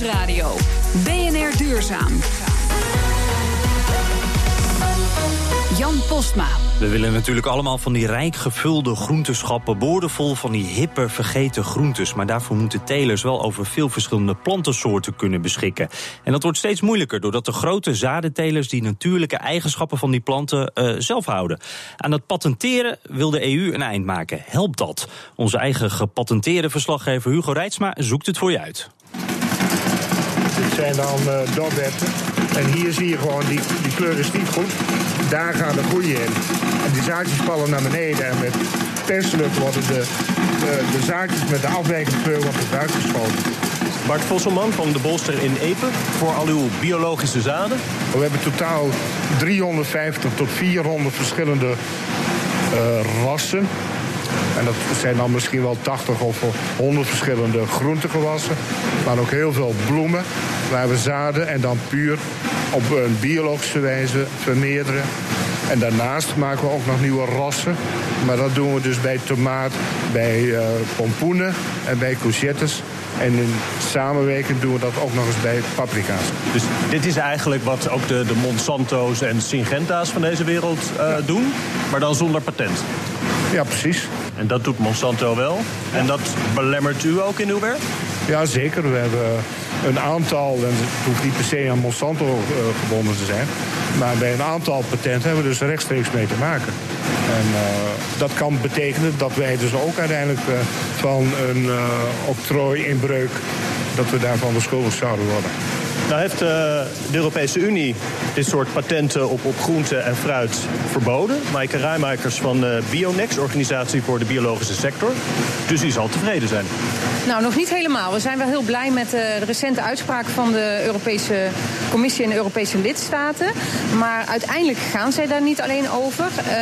Nieuwsradio. BNR Duurzaam. Jan Postma. We willen natuurlijk allemaal van die rijk gevulde groenteschappen, boordevol van die hippe, vergeten groentes. Maar daarvoor moeten telers wel over veel verschillende plantensoorten kunnen beschikken. En dat wordt steeds moeilijker doordat de grote zadentelers die natuurlijke eigenschappen van die planten uh, zelf houden. Aan het patenteren wil de EU een eind maken. Helpt dat? Onze eigen gepatenteerde verslaggever Hugo Reitsma zoekt het voor je uit. Dit zijn dan uh. En hier zie je gewoon, die, die kleur is niet goed. Daar gaan de groeien in. En die zaadjes vallen naar beneden. En met perslucht worden de, de, de zaadjes met de afwijkende kleur worden eruit geschoten. Bart Vosselman van de Bolster in Epen voor al uw biologische zaden. We hebben totaal 350 tot 400 verschillende uh, rassen. En dat zijn dan misschien wel 80 of 100 verschillende groentegewassen. Maar ook heel veel bloemen waar we zaden en dan puur op een biologische wijze vermeerderen. En daarnaast maken we ook nog nieuwe rassen. Maar dat doen we dus bij tomaat, bij uh, pompoenen en bij courgettes. En in samenwerking doen we dat ook nog eens bij paprika's. Dus dit is eigenlijk wat ook de, de Monsanto's en Syngenta's van deze wereld uh, ja. doen, maar dan zonder patent. Ja, precies. En dat doet Monsanto wel. En dat belemmert u ook in uw werk? Ja, zeker. We hebben een aantal, en het hoeft niet per se aan Monsanto uh, gebonden te zijn, maar bij een aantal patenten hebben we dus rechtstreeks mee te maken. En uh, dat kan betekenen dat wij dus ook uiteindelijk uh, van een uh, octrooiinbreuk, dat we daarvan beschuldigd zouden worden. Nou heeft uh, de Europese Unie dit soort patenten op, op groente en fruit verboden. Maaike Rijmakers van uh, Bionex, organisatie voor de biologische sector. Dus die zal tevreden zijn. Nou, nog niet helemaal. We zijn wel heel blij met de recente uitspraak van de Europese Commissie en Europese lidstaten. Maar uiteindelijk gaan zij daar niet alleen over. Uh,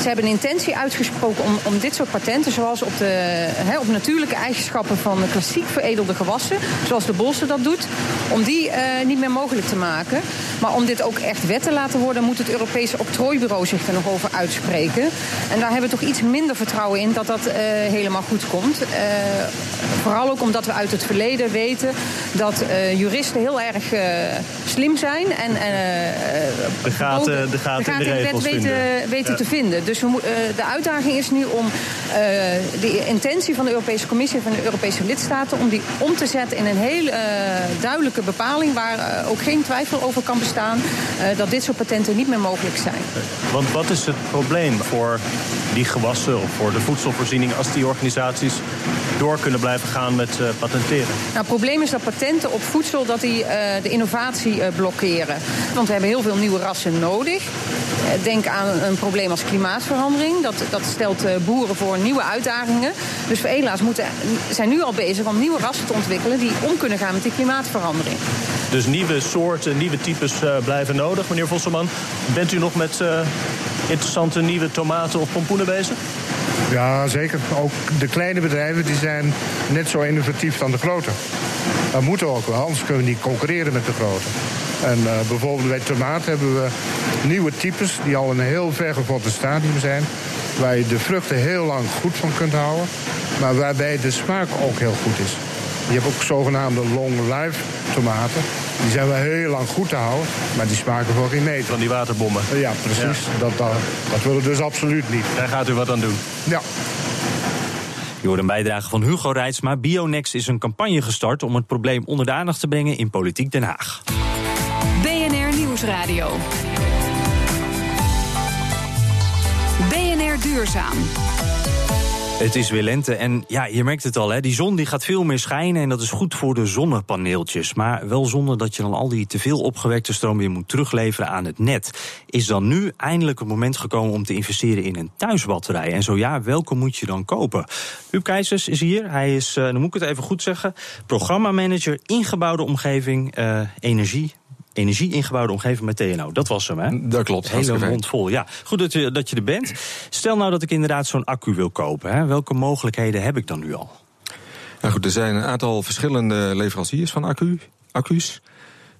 ze hebben een intentie uitgesproken om, om dit soort patenten, zoals op, de, op natuurlijke eigenschappen van klassiek veredelde gewassen, zoals de Bolster dat doet, om die uh, niet meer mogelijk te maken. Maar om dit ook echt wet te laten worden, moet het Europese octrooibureau zich er nog over uitspreken. En daar hebben we toch iets minder vertrouwen in dat dat uh, helemaal goed komt. Vooral ook omdat we uit het verleden weten dat juristen heel erg slim zijn. En, de gaten, de gaten, de gaten in de, wet weten, weten ja. te vinden. Dus we, de uitdaging is nu om de intentie van de Europese Commissie en van de Europese lidstaten om die om te zetten in een heel duidelijke bepaling waar ook geen twijfel over kan bestaan dat dit soort patenten niet meer mogelijk zijn. Want wat is het probleem voor die gewassen of voor de voedselvoorziening als die organisaties door kunnen blijven gaan met uh, patenteren? Nou, het probleem is dat patenten op voedsel dat die, de innovatie blokkeren. Want we hebben heel veel nieuwe rassen nodig. Denk aan een probleem als klimaatverandering. Dat, dat stelt boeren voor nieuwe uitdagingen. Dus veredelaars moeten, zijn nu al bezig om nieuwe rassen te ontwikkelen die om kunnen gaan met die klimaatverandering. Dus nieuwe soorten, nieuwe types blijven nodig. Meneer Vosselman, bent u nog met uh, interessante nieuwe tomaten of pompoenen bezig? Ja, zeker. Ook de kleine bedrijven die zijn net zo innovatief dan de grote. Dat moeten ook wel, anders kunnen we niet concurreren met de grote. En uh, bijvoorbeeld bij tomaat hebben we nieuwe types die al in een heel vergevonden stadium zijn. Waar je de vruchten heel lang goed van kunt houden. Maar waarbij de smaak ook heel goed is. Je hebt ook zogenaamde long life tomaten. Die zijn wel heel lang goed te houden, maar die smaken voor geen meter. Van die waterbommen. Ja, precies. Ja. Dat, dat, dat willen we dus absoluut niet. Daar gaat u wat aan doen. Ja. Je hoort een bijdrage van Hugo Reitsma. Bionex is een campagne gestart om het probleem onder de aandacht te brengen in Politiek Den Haag. BNR Nieuwsradio. BNR Duurzaam. Het is weer lente en ja, je merkt het al, hè, die zon die gaat veel meer schijnen en dat is goed voor de zonnepaneeltjes. Maar wel zonder dat je dan al die teveel opgewekte stroom weer moet terugleveren aan het net. Is dan nu eindelijk het moment gekomen om te investeren in een thuisbatterij? En zo ja, welke moet je dan kopen? Huub Keizers is hier, hij is, uh, dan moet ik het even goed zeggen, programmamanager ingebouwde omgeving uh, energie energie ingebouwde omgeving met TNO. Dat was hem, hè? Dat klopt. Hele mond vol, ja. Goed dat je, dat je er bent. Stel nou dat ik inderdaad zo'n accu wil kopen. Hè? Welke mogelijkheden heb ik dan nu al? Nou goed, er zijn een aantal verschillende leveranciers van accu, accu's.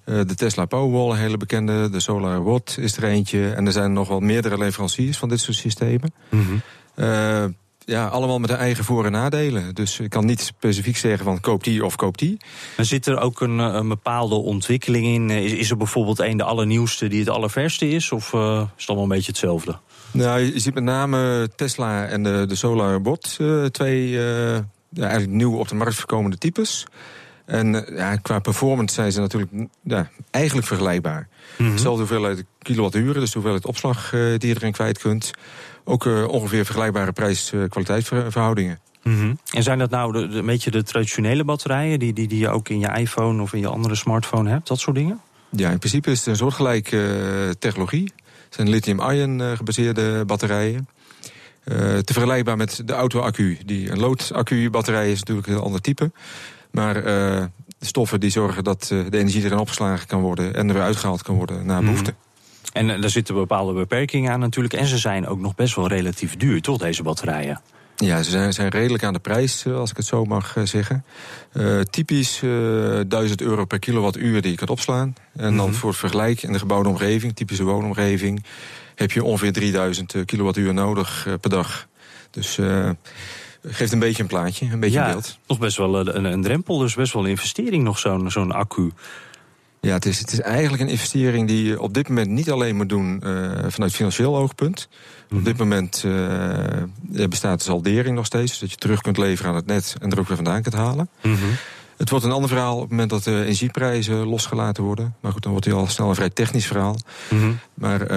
Uh, de Tesla Powerwall, een hele bekende. De Solar Watt is er eentje. En er zijn nog wel meerdere leveranciers van dit soort systemen. Mm -hmm. uh, ja, allemaal met de eigen voor- en nadelen. Dus ik kan niet specifiek zeggen van koop die of koop die. Maar zit er ook een, een bepaalde ontwikkeling in? Is, is er bijvoorbeeld een de allernieuwste die het allerverste is? Of uh, is het allemaal een beetje hetzelfde? Nou, je ziet met name Tesla en de, de SolarBot uh, twee uh, ja, eigenlijk nieuw op de markt voorkomende types. En ja, qua performance zijn ze natuurlijk ja, eigenlijk vergelijkbaar. Mm -hmm. Hoeveelheid kilowatturen, dus de hoeveelheid opslag uh, die je erin kwijt kunt. Ook uh, ongeveer vergelijkbare prijs-kwaliteitsverhoudingen. Mm -hmm. En zijn dat nou de, de, een beetje de traditionele batterijen... Die, die, die je ook in je iPhone of in je andere smartphone hebt, dat soort dingen? Ja, in principe is het een soortgelijke uh, technologie. Het zijn lithium-ion gebaseerde batterijen. Te vergelijkbaar met de auto-accu. Die een loodaccu-batterij is natuurlijk een heel ander type. Maar uh, de stoffen die zorgen dat uh, de energie erin opgeslagen kan worden... en er weer uitgehaald kan worden naar behoefte. Mm. En daar zitten bepaalde beperkingen aan natuurlijk. En ze zijn ook nog best wel relatief duur, toch, deze batterijen? Ja, ze zijn, zijn redelijk aan de prijs, als ik het zo mag zeggen. Uh, typisch uh, 1000 euro per kilowattuur die je kunt opslaan. En dan mm -hmm. voor het vergelijk in de gebouwde omgeving, typische woonomgeving... heb je ongeveer 3000 kilowattuur nodig per dag. Dus... Geeft een beetje een plaatje, een beetje ja, een beeld. Nog best wel een, een, drempel, dus best wel een investering nog, zo'n zo'n accu. Ja, het is, het is eigenlijk een investering die je op dit moment niet alleen moet doen uh, vanuit financieel oogpunt. Op dit moment uh, bestaat de saldering nog steeds, dat je terug kunt leveren aan het net en er ook weer vandaan kunt halen. -hmm. Het wordt een ander verhaal op het moment dat de energieprijzen losgelaten worden. Maar goed, dan wordt hij al snel een vrij technisch verhaal. -hmm. Maar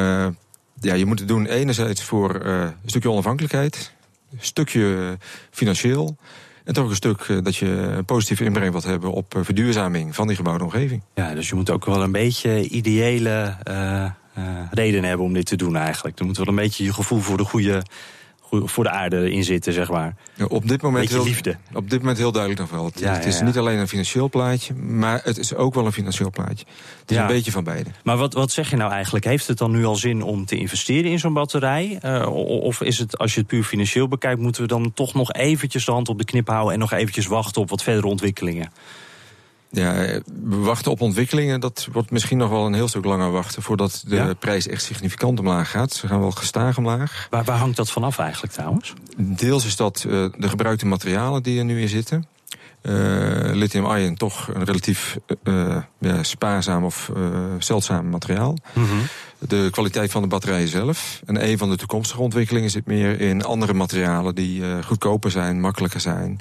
ja, je moet het doen enerzijds voor een stukje onafhankelijkheid stukje financieel. En toch ook een stuk dat je een positieve inbreng wilt hebben op verduurzaming van die gebouwde omgeving. Ja, dus je moet ook wel een beetje ideële uh, redenen hebben om dit te doen eigenlijk. Er moet wel een beetje je gevoel voor de goede, voor de aarde in zitten, zeg maar. Ja, op dit moment heel, liefde. Op dit moment heel duidelijk nog wel. Het, ja, het is ja, niet alleen een financieel plaatje, maar het is ook wel een financieel plaatje. Het is een beetje van beide. Maar wat, wat zeg je nou eigenlijk? Heeft het dan nu al zin om te investeren in zo'n batterij? Uh, of is het, als je het puur financieel bekijkt, moeten we dan toch nog eventjes de hand op de knip houden en nog eventjes wachten op wat verdere ontwikkelingen? Ja, we wachten op ontwikkelingen. Dat wordt misschien nog wel een heel stuk langer wachten... voordat de ja? prijs echt significant omlaag gaat. Ze gaan wel gestaag omlaag. Waar, waar hangt dat vanaf eigenlijk trouwens? Deels is dat uh, de gebruikte materialen die er nu in zitten. Uh, Lithium-ion toch een relatief uh, ja, spaarzaam of zeldzaam materiaal. Mm -hmm. De kwaliteit van de batterijen zelf. En een van de toekomstige ontwikkelingen zit meer in andere materialen... die goedkoper zijn, makkelijker zijn...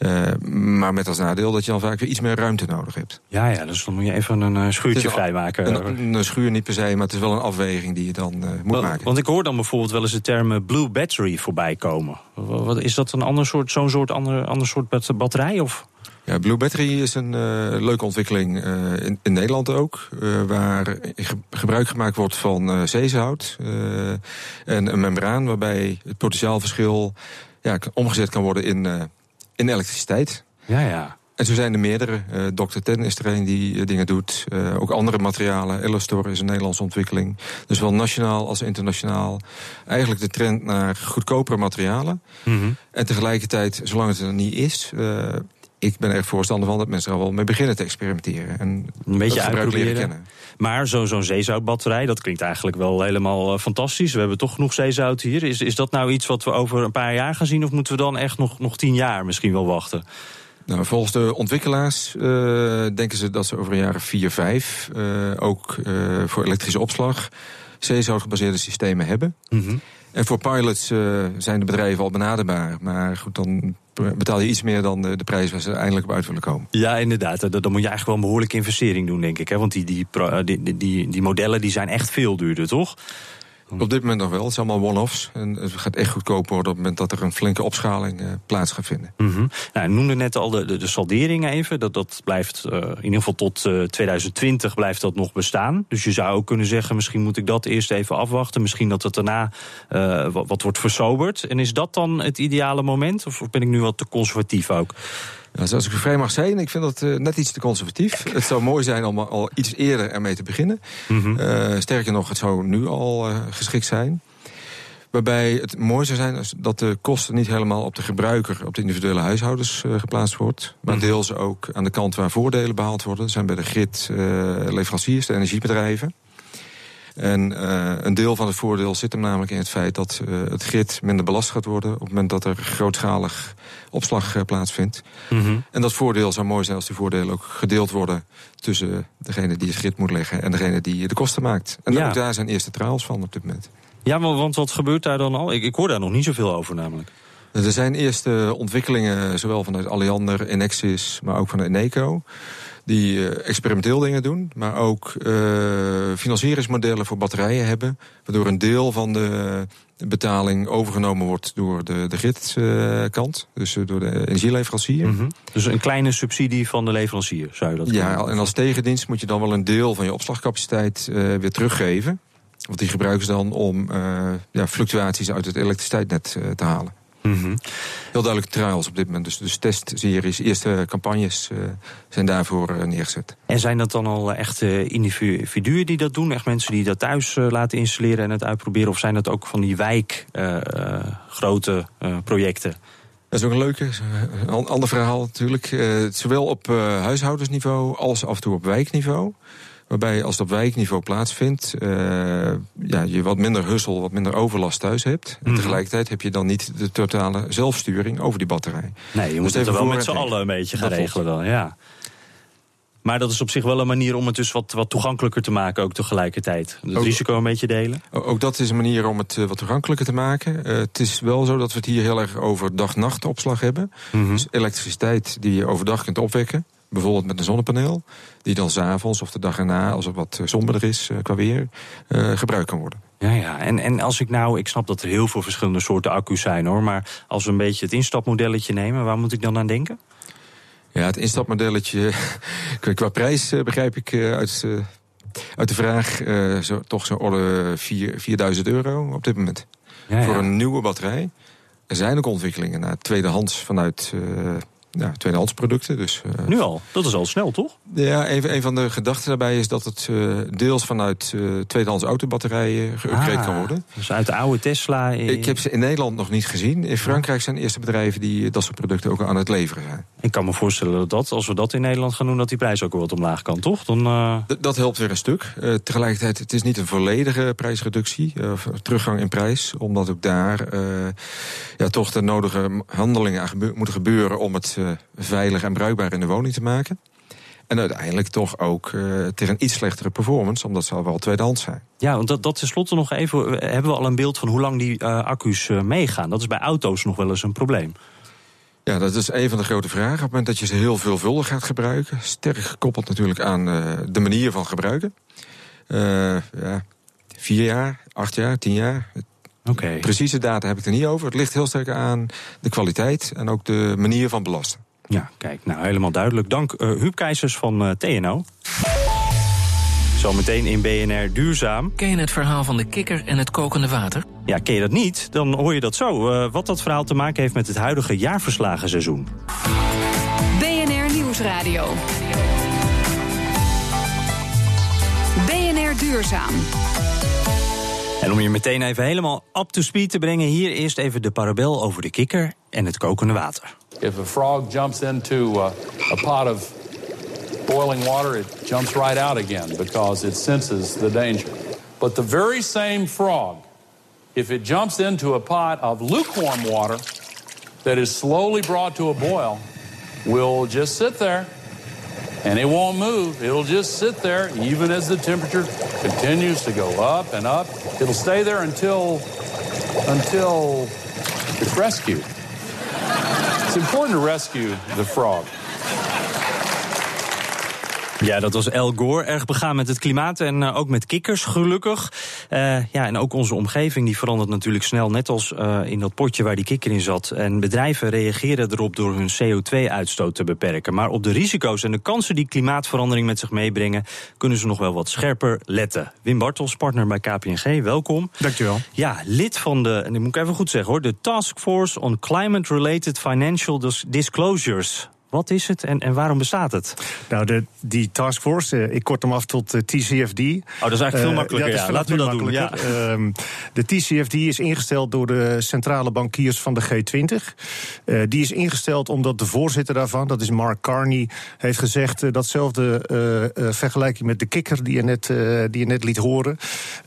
Uh, maar met als nadeel dat je dan vaak weer iets meer ruimte nodig hebt. Ja, ja dus dan moet je even een uh, schuurtje een, vrijmaken. Een, een, schuur niet per se, maar het is wel een afweging die je dan uh, moet maken. Want ik hoor dan bijvoorbeeld wel eens de term blue battery voorbij komen. Wat, is dat een ander soort, zo'n soort ander, ander soort batterij? Of? Ja, Blue Battery is een leuke ontwikkeling in, in, Nederland ook. waar gebruik gemaakt wordt van zeezout en een membraan... waarbij het potentiaalverschil ja, omgezet kan worden in in elektriciteit. Ja, ja. En zo zijn er meerdere. Uh, Dr. Ten is er een die uh, dingen doet. Uh, ook andere materialen. Ellastor is een Nederlandse ontwikkeling. Dus wel nationaal als internationaal. Eigenlijk de trend naar goedkopere materialen. Mm -hmm. En tegelijkertijd, zolang het er niet is... ik ben echt voorstander van dat mensen er wel mee beginnen te experimenteren. En een beetje leren kennen. Maar zo'n zo zeezoutbatterij, dat klinkt eigenlijk wel helemaal uh, fantastisch. We hebben toch genoeg zeezout hier. Is, is dat nou iets wat we over een paar jaar gaan zien... of moeten we dan echt nog, nog tien jaar misschien wel wachten? Nou, volgens de ontwikkelaars uh, denken ze dat ze over een jaar vier, vijf... Uh, ook voor elektrische opslag zeezoutgebaseerde systemen hebben. Mm -hmm. En voor pilots zijn de bedrijven al benaderbaar. Maar goed, dan betaal je iets meer dan de, prijs waar ze eindelijk op uit willen komen. Ja, inderdaad. Dan, dan moet je eigenlijk wel een behoorlijke investering doen, denk ik. Hè? Want die, die, die, die, die modellen die zijn echt veel duurder, toch? Op dit moment nog wel. Het zijn allemaal one-offs. En het gaat echt goedkoop worden op het moment dat er een flinke opschaling uh, plaats gaat vinden. Mm nou, noemde net al de, de, de saldering even. Dat, dat blijft uh, in ieder geval tot uh, 2020 blijft dat nog bestaan. Dus je zou ook kunnen zeggen, misschien moet ik dat eerst even afwachten. Misschien dat het daarna wat, wat wordt versoberd. En is dat dan het ideale moment? Of ben ik nu wat te conservatief ook? Ja, zoals ik vrij mag zijn, ik vind dat uh, net iets te conservatief. Het zou mooi zijn om al iets eerder ermee te beginnen. Mm -hmm. uh, sterker nog, het zou nu al uh, geschikt zijn. Waarbij het mooi zou zijn dat de kosten niet helemaal op de gebruiker, op de individuele huishoudens geplaatst wordt. Maar Mhm. deels ook aan de kant waar voordelen behaald worden. Dat zijn bij de grid leveranciers, de energiebedrijven. En uh, een deel van het voordeel zit hem namelijk in het feit dat uh, het grid minder belast gaat worden op het moment dat er grootschalig opslag uh, plaatsvindt. Mm -hmm. En dat voordeel zou mooi zijn als die voordelen ook gedeeld worden tussen degene die het grid moet leggen en degene die de kosten maakt. En ja. ook daar zijn eerste trials van op dit moment. Ja, want wat gebeurt daar dan al? Ik, ik hoor daar nog niet zoveel over namelijk. Er zijn eerste ontwikkelingen, zowel vanuit Alliander, Enexis, maar ook van Eneco die uh, experimenteel dingen doen, maar ook uh, financieringsmodellen voor batterijen hebben, waardoor een deel van de betaling overgenomen wordt door de, de gridkant, uh, dus door de energieleverancier. Mm -hmm. Dus een kleine subsidie van de leverancier, zou je dat Ja, en als tegendienst moet je dan wel een deel van je opslagcapaciteit weer teruggeven. Want die gebruiken ze dan om ja, fluctuaties uit het elektriciteitsnet te halen. Mm -hmm. Heel duidelijk trials op dit moment. Dus, dus testseries, eerste campagnes uh, zijn daarvoor uh, neergezet. En zijn dat dan al echte individuen die dat doen? Echt mensen die dat thuis laten installeren en het uitproberen? Of zijn dat ook van die wijk grote projecten? Dat is ook een leuke, een ander verhaal natuurlijk. zowel op huishoudensniveau als af en toe op wijkniveau. Waarbij als dat op wijkniveau plaatsvindt, uh, ja, je wat minder hussel, wat minder overlast thuis hebt. En Mhm. tegelijkertijd heb je dan niet de totale zelfsturing over die batterij. Nee, je moet het er wel met z'n allen een beetje gaan regelen dan, ja. Maar dat is op zich wel een manier om het dus wat, wat toegankelijker te maken, ook tegelijkertijd. Het Ook- risico een beetje delen. Ook dat is een manier om het eh, wat toegankelijker te maken. Eh, het is wel zo dat we het hier heel erg over dag-nacht opslag hebben. Mhm. Dus elektriciteit die je overdag kunt opwekken. Bijvoorbeeld met een zonnepaneel. Die dan s'avonds of de dag erna, als het wat eh, somberder is eh, qua weer, eh, gebruikt kan worden. Ja, ja. En, en als ik nou, ik snap dat er heel veel verschillende soorten accu's zijn hoor. Maar als we een beetje het instapmodelletje nemen, waar moet ik dan aan denken? Ja, het instapmodelletje, qua- prijs begrijp ik uit, uit de vraag... zo, toch zo'n orde 4, 4000 euro op dit moment. Ja, Voor ja. een nieuwe batterij. Er zijn ook ontwikkelingen naar tweedehands vanuit ja, tweedehands producten. Dus, eh, Nu al, dat is al snel toch? Ja, een, een van de gedachten daarbij is dat het eh, deels vanuit eh tweedehands autobatterijen geüpgrade Ah, kan worden. Dus uit de oude Tesla. Ik heb ze in Nederland nog niet gezien. In Frankrijk zijn de eerste bedrijven die dat soort producten ook aan het leveren zijn. Ik kan me voorstellen dat, dat als we dat in Nederland gaan doen, dat die prijs ook wel wat omlaag kan, toch? Dan, dat helpt weer een stuk. Tegelijkertijd, het is niet een volledige prijsreductie, of teruggang in prijs. Omdat ook daar ja, toch de nodige handelingen aan gebe- moeten gebeuren om het eh, veilig en bruikbaar in de woning te maken. En uiteindelijk toch ook eh, tegen een iets slechtere performance, omdat ze al wel tweedehands zijn. Ja, want dat, dat tenslotte nog even. Hebben we al een beeld van hoe lang die eh, accu's meegaan? Dat is bij auto's nog wel eens een probleem. Ja, dat is een van de grote vragen. Op het moment dat je ze heel veelvuldig gaat gebruiken, sterk gekoppeld natuurlijk aan de manier van gebruiken. Ja, vier jaar, acht jaar, tien jaar. Oké. Precieze data heb ik er niet over. Het ligt heel sterk aan de kwaliteit en ook de manier van belasten. Ja, kijk, nou helemaal duidelijk. Dank eh Huub Keizers van eh, TNO. Zometeen in BNR Duurzaam. Ken je het verhaal van de kikker en het kokende water? Ja, ken je dat niet? Dan hoor je dat zo. eh, wat dat verhaal te maken heeft met het huidige jaarverslagenseizoen. BNR Nieuwsradio. BNR Duurzaam. En om je meteen even helemaal up to speed te brengen, hier eerst even de parabel over de kikker en het kokende water. If a frog jumps into uh, a pot of boiling water, it jumps right out again because it senses the danger. But the very same frog, if it jumps into a pot of lukewarm water that is slowly brought to a boil, will just sit there and it won't move. It'll just sit there even as the temperature continues to go up and up. It'll stay there until until it's rescued. It's important to rescue the frog. Ja, dat was El Gore. Erg begaan met het klimaat en eh, ook met kikkers, gelukkig. Eh, ja, en ook onze omgeving die verandert natuurlijk snel. Net als eh, in dat potje waar die kikker in zat. En bedrijven reageren erop door hun CO2-uitstoot te beperken. Maar op de risico's en de kansen die klimaatverandering met zich meebrengen... kunnen ze nog wel wat scherper letten. Wim Bartels, partner bij KPNG, welkom. Dankjewel. Ja, lid van de, en dat moet ik even goed zeggen hoor... de Task Force on Climate-Related Financial Dis- Disclosures... Wat is het en, en waarom bestaat het? Nou, de, die taskforce, uh, ik kort hem af tot uh, TCFD. Oh, dat is eigenlijk veel makkelijker. ja, ja. Laten we dat doen. Ja. Um, de TCFD is ingesteld door de centrale bankiers van de G20. Uh, die is ingesteld omdat de voorzitter daarvan, dat is Mark Carney, heeft gezegd datzelfde vergelijking met de kikker die je net, die je net liet horen.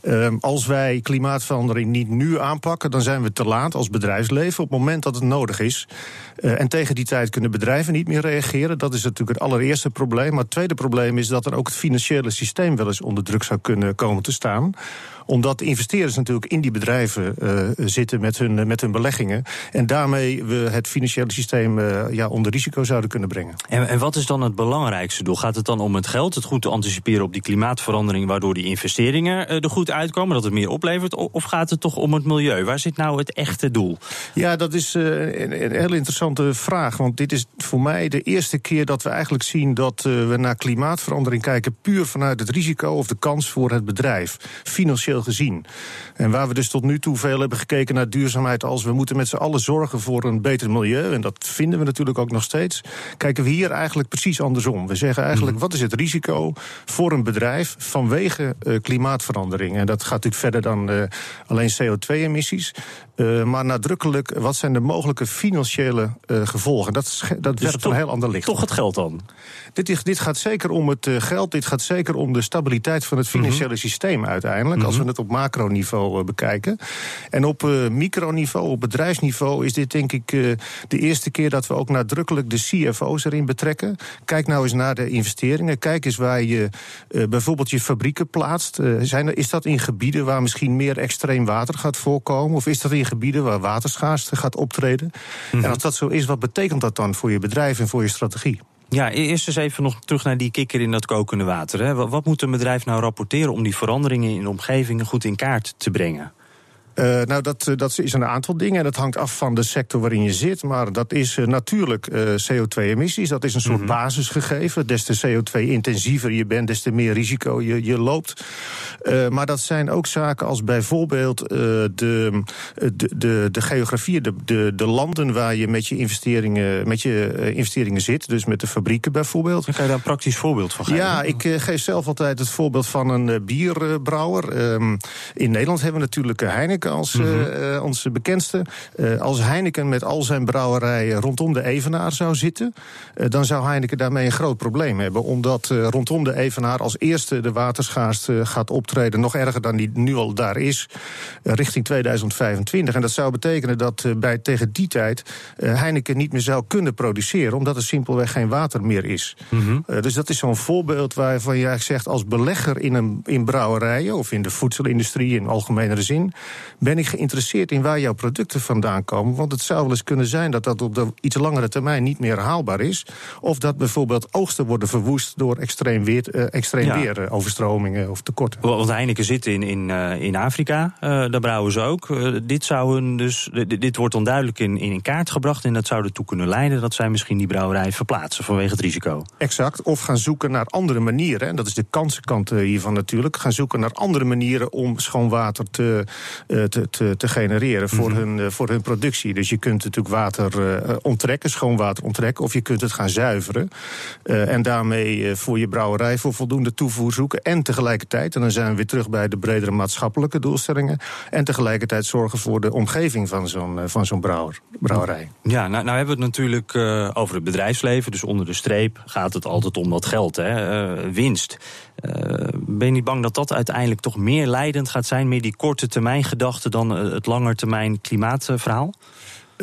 Um, als wij klimaatverandering niet nu aanpakken, dan zijn we te laat als bedrijfsleven op het moment dat het nodig is. en tegen die tijd kunnen bedrijven niet meer reageren. Dat is natuurlijk het allereerste probleem. Maar het tweede probleem is dat er ook het financiële systeem wel eens onder druk zou kunnen komen te staan omdat investeerders natuurlijk in die bedrijven uh, zitten met hun, met hun beleggingen. En daarmee we het financiële systeem uh, ja, onder risico zouden kunnen brengen. En, en wat is dan het belangrijkste doel? Gaat het dan om het geld, het goed te anticiperen op die klimaatverandering, waardoor die investeringen er goed uitkomen, dat het meer oplevert? Of gaat het toch om het milieu? Waar zit nou het echte doel? Ja, dat is een, een hele interessante vraag. Want dit is voor mij de eerste keer dat we eigenlijk zien dat we naar klimaatverandering kijken puur vanuit het risico of de kans voor het bedrijf. Financieel gezien. En waar we dus tot nu toe veel hebben gekeken naar duurzaamheid als we moeten met z'n allen zorgen voor een beter milieu, en dat vinden we natuurlijk ook nog steeds, kijken we hier eigenlijk precies andersom. We zeggen eigenlijk, wat is het risico voor een bedrijf vanwege uh, klimaatverandering? En dat gaat natuurlijk verder dan uh, alleen CO2-emissies. Uh, maar nadrukkelijk, wat zijn de mogelijke financiële gevolgen? Dat, dat dus werpt een heel ander licht. Toch het geld dan? Dit, dit gaat zeker om het geld, dit gaat zeker om de stabiliteit van het financiële -hmm. systeem uiteindelijk. Als we het op macroniveau uh, bekijken. En op uh, microniveau, op bedrijfsniveau, is dit denk ik uh, de eerste keer dat we ook nadrukkelijk de CFO's erin betrekken. Kijk nou eens naar de investeringen. Kijk eens waar je bijvoorbeeld je fabrieken plaatst. zijn er, is dat in gebieden waar misschien meer extreem water gaat voorkomen? Of is dat in gebieden waar waterschaarste gaat optreden? Mm -hmm. En als dat zo is, wat betekent dat dan voor je bedrijf en voor je strategie? Ja, eerst eens even nog terug naar die kikker in dat kokende water. Hè. Wat moet een bedrijf nou rapporteren om die veranderingen in de omgeving goed in kaart te brengen? Uh, nou, dat, dat is een aantal dingen. En dat hangt af van de sector waarin je zit. Maar dat is uh, natuurlijk uh, CO2-emissies. Dat is een soort mm -hmm. basisgegeven. Des te CO2-intensiever je bent, des te meer risico je, je loopt. maar dat zijn ook zaken als bijvoorbeeld de, de, de, de geografie, de, de, de landen waar je met je investeringen, met je investeringen zit. Dus met de fabrieken bijvoorbeeld. Kan je daar een praktisch voorbeeld van geven? Ja, ik geef zelf altijd het voorbeeld van een bierbrouwer. Um, in Nederland hebben we natuurlijk Heineken als mm -hmm. uh, onze bekendste. Uh, als Heineken met al zijn brouwerijen rondom de Evenaar zou zitten, dan zou Heineken daarmee een groot probleem hebben. Omdat rondom de Evenaar als eerste de waterschaarste gaat optreden, nog erger dan die nu al daar is, richting 2025. En dat zou betekenen dat bij, tegen die tijd Heineken niet meer zou kunnen produceren, omdat er simpelweg geen water meer is. Mm -hmm. dus dat is zo'n voorbeeld waarvan je eigenlijk zegt, als belegger in, een, in brouwerijen of in de voedselindustrie in algemene zin, ben ik geïnteresseerd in waar jouw producten vandaan komen. Want het zou wel eens kunnen zijn dat dat op de iets langere termijn niet meer haalbaar is. Of dat bijvoorbeeld oogsten worden verwoest door extreem weer, uh, extreem ja. weer uh, overstromingen of tekorten. Want Heineken zit in, in, uh, in Afrika, daar brouwen ze ook. dit, zou een, dus, dit wordt dan duidelijk in, in kaart gebracht en dat zou ertoe kunnen leiden dat zij misschien die brouwerij verplaatsen vanwege het risico. Exact, of gaan zoeken naar andere manieren. En dat is de kansenkant hiervan natuurlijk. Gaan zoeken naar andere manieren om schoon water te, te, te, te, genereren voor, mm -hmm. hun, voor hun productie. Dus je kunt natuurlijk water uh, onttrekken, schoon water onttrekken, of je kunt het gaan zuiveren. En daarmee voor je brouwerij voor voldoende toevoer zoeken. En tegelijkertijd, en dan zijn we weer terug bij de bredere maatschappelijke doelstellingen. En tegelijkertijd zorgen voor de omgeving van zo'n van zo'n brouwer, brouwerij. Ja, nou, nou hebben we het natuurlijk over het bedrijfsleven. Dus onder de streep gaat het altijd om dat geld, hè, winst. ben je niet bang dat dat uiteindelijk toch meer leidend gaat zijn, meer die korte termijn gedachte dan het langetermijn klimaatverhaal?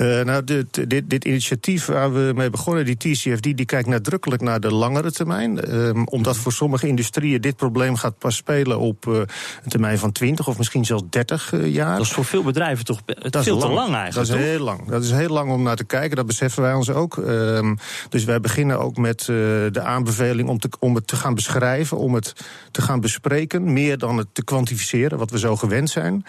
Uh, nou, dit, dit, dit, initiatief waar we mee begonnen, die TCFD, die kijkt nadrukkelijk naar de langere termijn. Um, omdat voor sommige industrieën dit probleem gaat pas spelen op uh, een termijn van 20 of misschien zelfs 30 uh, jaar. Dat is voor veel bedrijven toch dat veel lang. te lang eigenlijk. Dat is toch? heel lang. Dat is heel lang om naar te kijken, dat beseffen wij ons ook. Um, dus wij beginnen ook met de aanbeveling om, te, om het te gaan beschrijven, om het te gaan bespreken, meer dan het te kwantificeren, wat we zo gewend zijn.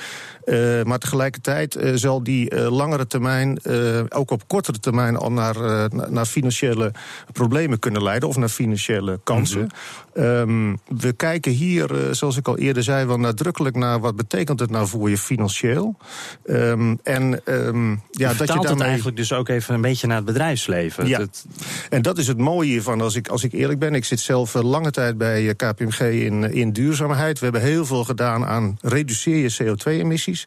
maar tegelijkertijd zal die langere termijn uh, ook op kortere termijn al naar, uh, naar financiële problemen kunnen leiden of naar financiële kansen. Mm -hmm. um, we kijken hier, uh, zoals ik al eerder zei, wel nadrukkelijk naar wat betekent het nou voor je financieel. Um, en um, ja, dat je daarmee... eigenlijk dus ook even een beetje naar het bedrijfsleven. Ja. En dat is het mooie hiervan, als ik, als ik eerlijk ben. Ik zit zelf lange tijd bij KPMG in, in duurzaamheid. We hebben heel veel gedaan aan reduceer je CO2-emissies.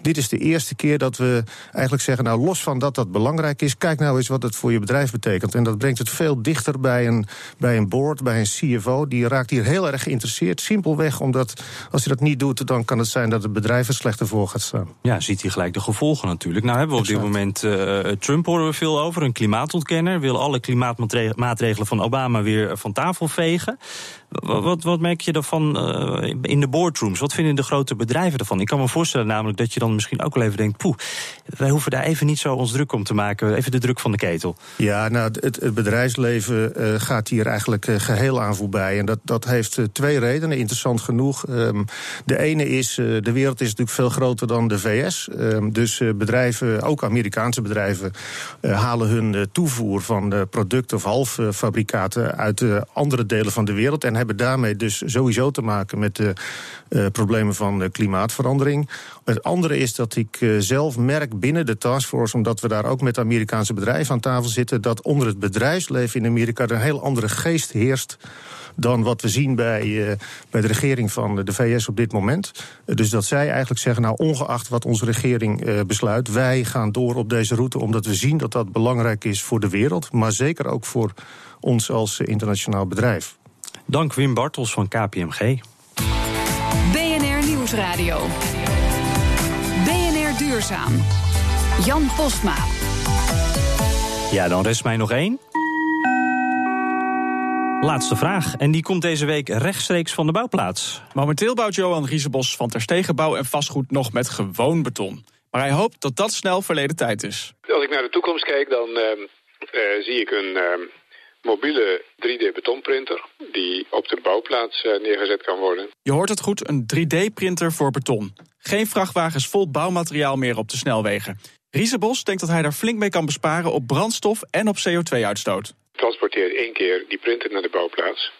Dit is de eerste keer dat we eigenlijk zeggen, nou los van dat dat belangrijk is, kijk nou eens wat het voor je bedrijf betekent. En dat brengt het veel dichter bij een, bij een board, bij een CFO. Die raakt hier heel erg geïnteresseerd. Simpelweg omdat als je dat niet doet, dan kan het zijn dat het bedrijf er slechter voor gaat staan. Ja, ziet hij gelijk de gevolgen natuurlijk. Nou hebben we op dit moment uh, Trump horen we veel over, een klimaatontkenner. Wil alle klimaatmaatregelen van Obama weer van tafel vegen. Wat, wat, wat, merk je ervan uh, in de boardrooms? Wat vinden de grote bedrijven ervan? Ik kan me voorstellen namelijk dat je dan misschien ook wel even denkt... poeh, wij hoeven daar even niet zo ons druk om te maken. Even de druk van de ketel. Ja, nou, het, bedrijfsleven uh, gaat hier eigenlijk uh, geheel aan voorbij. En dat, dat heeft twee redenen, interessant genoeg. Um, de ene is, de wereld is natuurlijk veel groter dan de VS. Um, dus bedrijven, ook Amerikaanse bedrijven... halen hun toevoer van producten of halffabrikaten... uit andere delen van de wereld... En hebben daarmee dus sowieso te maken met de problemen van de klimaatverandering. Het andere is dat ik uh, zelf merk binnen de taskforce, omdat we daar ook met Amerikaanse bedrijven aan tafel zitten, dat onder het bedrijfsleven in Amerika er een heel andere geest heerst dan wat we zien bij, uh, bij de regering van de VS op dit moment. Uh, dus dat zij eigenlijk zeggen, nou ongeacht wat onze regering uh, besluit, wij gaan door op deze route omdat we zien dat dat belangrijk is voor de wereld, maar zeker ook voor ons als internationaal bedrijf. Dank Wim Bartels van KPMG. BNR Nieuwsradio. Duurzaam. Jan Postma. Ja, dan rest mij nog één. Laatste vraag. En die komt deze week rechtstreeks van de bouwplaats. Momenteel bouwt Johan Riesebos van Terstegenbouw en Vastgoed nog met gewoon beton. Maar hij hoopt dat dat snel verleden tijd is. Als ik naar de toekomst kijk, dan uh, uh, zie ik een... Uh, mobiele 3D-betonprinter die op de bouwplaats neergezet kan worden. Je hoort het goed, een 3D-printer voor beton. Geen vrachtwagens vol bouwmateriaal meer op de snelwegen. Riesebos denkt dat hij daar flink mee kan besparen op brandstof en op CO2-uitstoot. Transporteer één keer die printer naar de bouwplaats.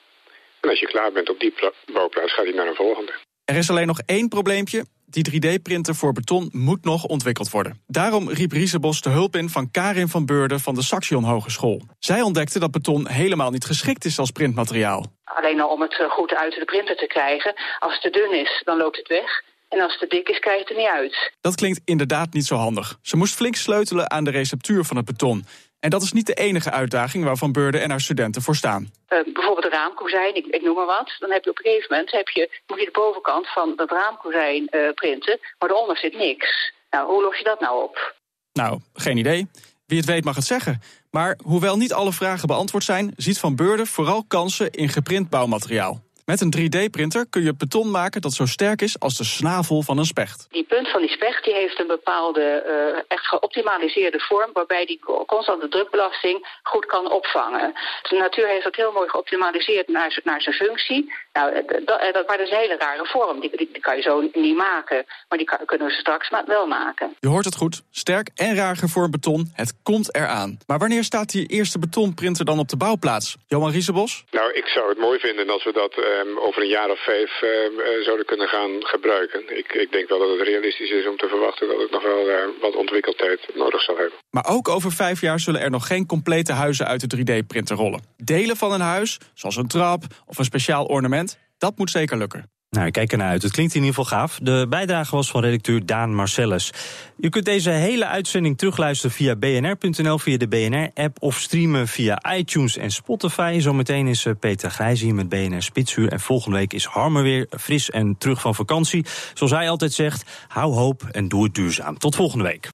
En als je klaar bent op die bouwplaats, gaat hij naar een volgende. Er is alleen nog één probleempje. Die 3D-printer voor beton moet nog ontwikkeld worden. Daarom riep Riesebos de hulp in van Karin van Beurden van de Saxion Hogeschool. Zij ontdekte dat beton helemaal niet geschikt is als printmateriaal. Alleen al om het goed uit de printer te krijgen. Als het te dun is, dan loopt het weg. En als het te dik is, krijg je het er niet uit. Dat klinkt inderdaad niet zo handig. Ze moest flink sleutelen aan de receptuur van het beton. En dat is niet de enige uitdaging waar Van Beurden en haar studenten voor staan. Uh, bijvoorbeeld een raamkozijn, ik, ik, noem maar wat. Dan heb je op een gegeven moment heb je, moet je de bovenkant van dat raamkozijn uh, printen, maar eronder zit niks. Nou, hoe los je dat nou op? Nou, geen idee. Wie het weet mag het zeggen. Maar hoewel niet alle vragen beantwoord zijn, ziet Van Beurden vooral kansen in geprint bouwmateriaal. Met een 3D-printer kun je beton maken dat zo sterk is als de snavel van een specht. Die punt van die specht die heeft een bepaalde uh, echt geoptimaliseerde vorm... waarbij die constante drukbelasting goed kan opvangen. De natuur heeft dat heel mooi geoptimaliseerd naar, naar zijn functie. Nou, dat, dat, maar dat is een hele rare vorm. Die, die, die kan je zo niet maken. Maar die kan, kunnen we straks maar wel maken. Je hoort het goed. Sterk en raar gevormd beton. Het komt eraan. Maar wanneer staat die eerste betonprinter dan op de bouwplaats? Johan Riesebos? Nou, ik zou het mooi vinden als we dat um, over een jaar of vijf um, uh, zouden kunnen gaan gebruiken. Ik, ik, denk wel dat het realistisch is om te verwachten dat het nog wel uh, wat ontwikkeltijd nodig zal hebben. Maar ook over vijf jaar zullen er nog geen complete huizen uit de 3D-printer rollen. Delen van een huis, zoals een trap of een speciaal ornament dat moet zeker lukken. Nou, ik kijk ernaar uit. Het klinkt in ieder geval gaaf. De bijdrage was van redacteur Daan Marcellus. U kunt deze hele uitzending terugluisteren via bnr.nl, via de BNR-app of streamen via iTunes en Spotify. Zometeen is eh, Peter Grijs hier met BNR Spitsuur. En volgende week is Harmer weer fris en terug van vakantie. Zoals hij altijd zegt, hou hoop en doe het duurzaam. Tot volgende week.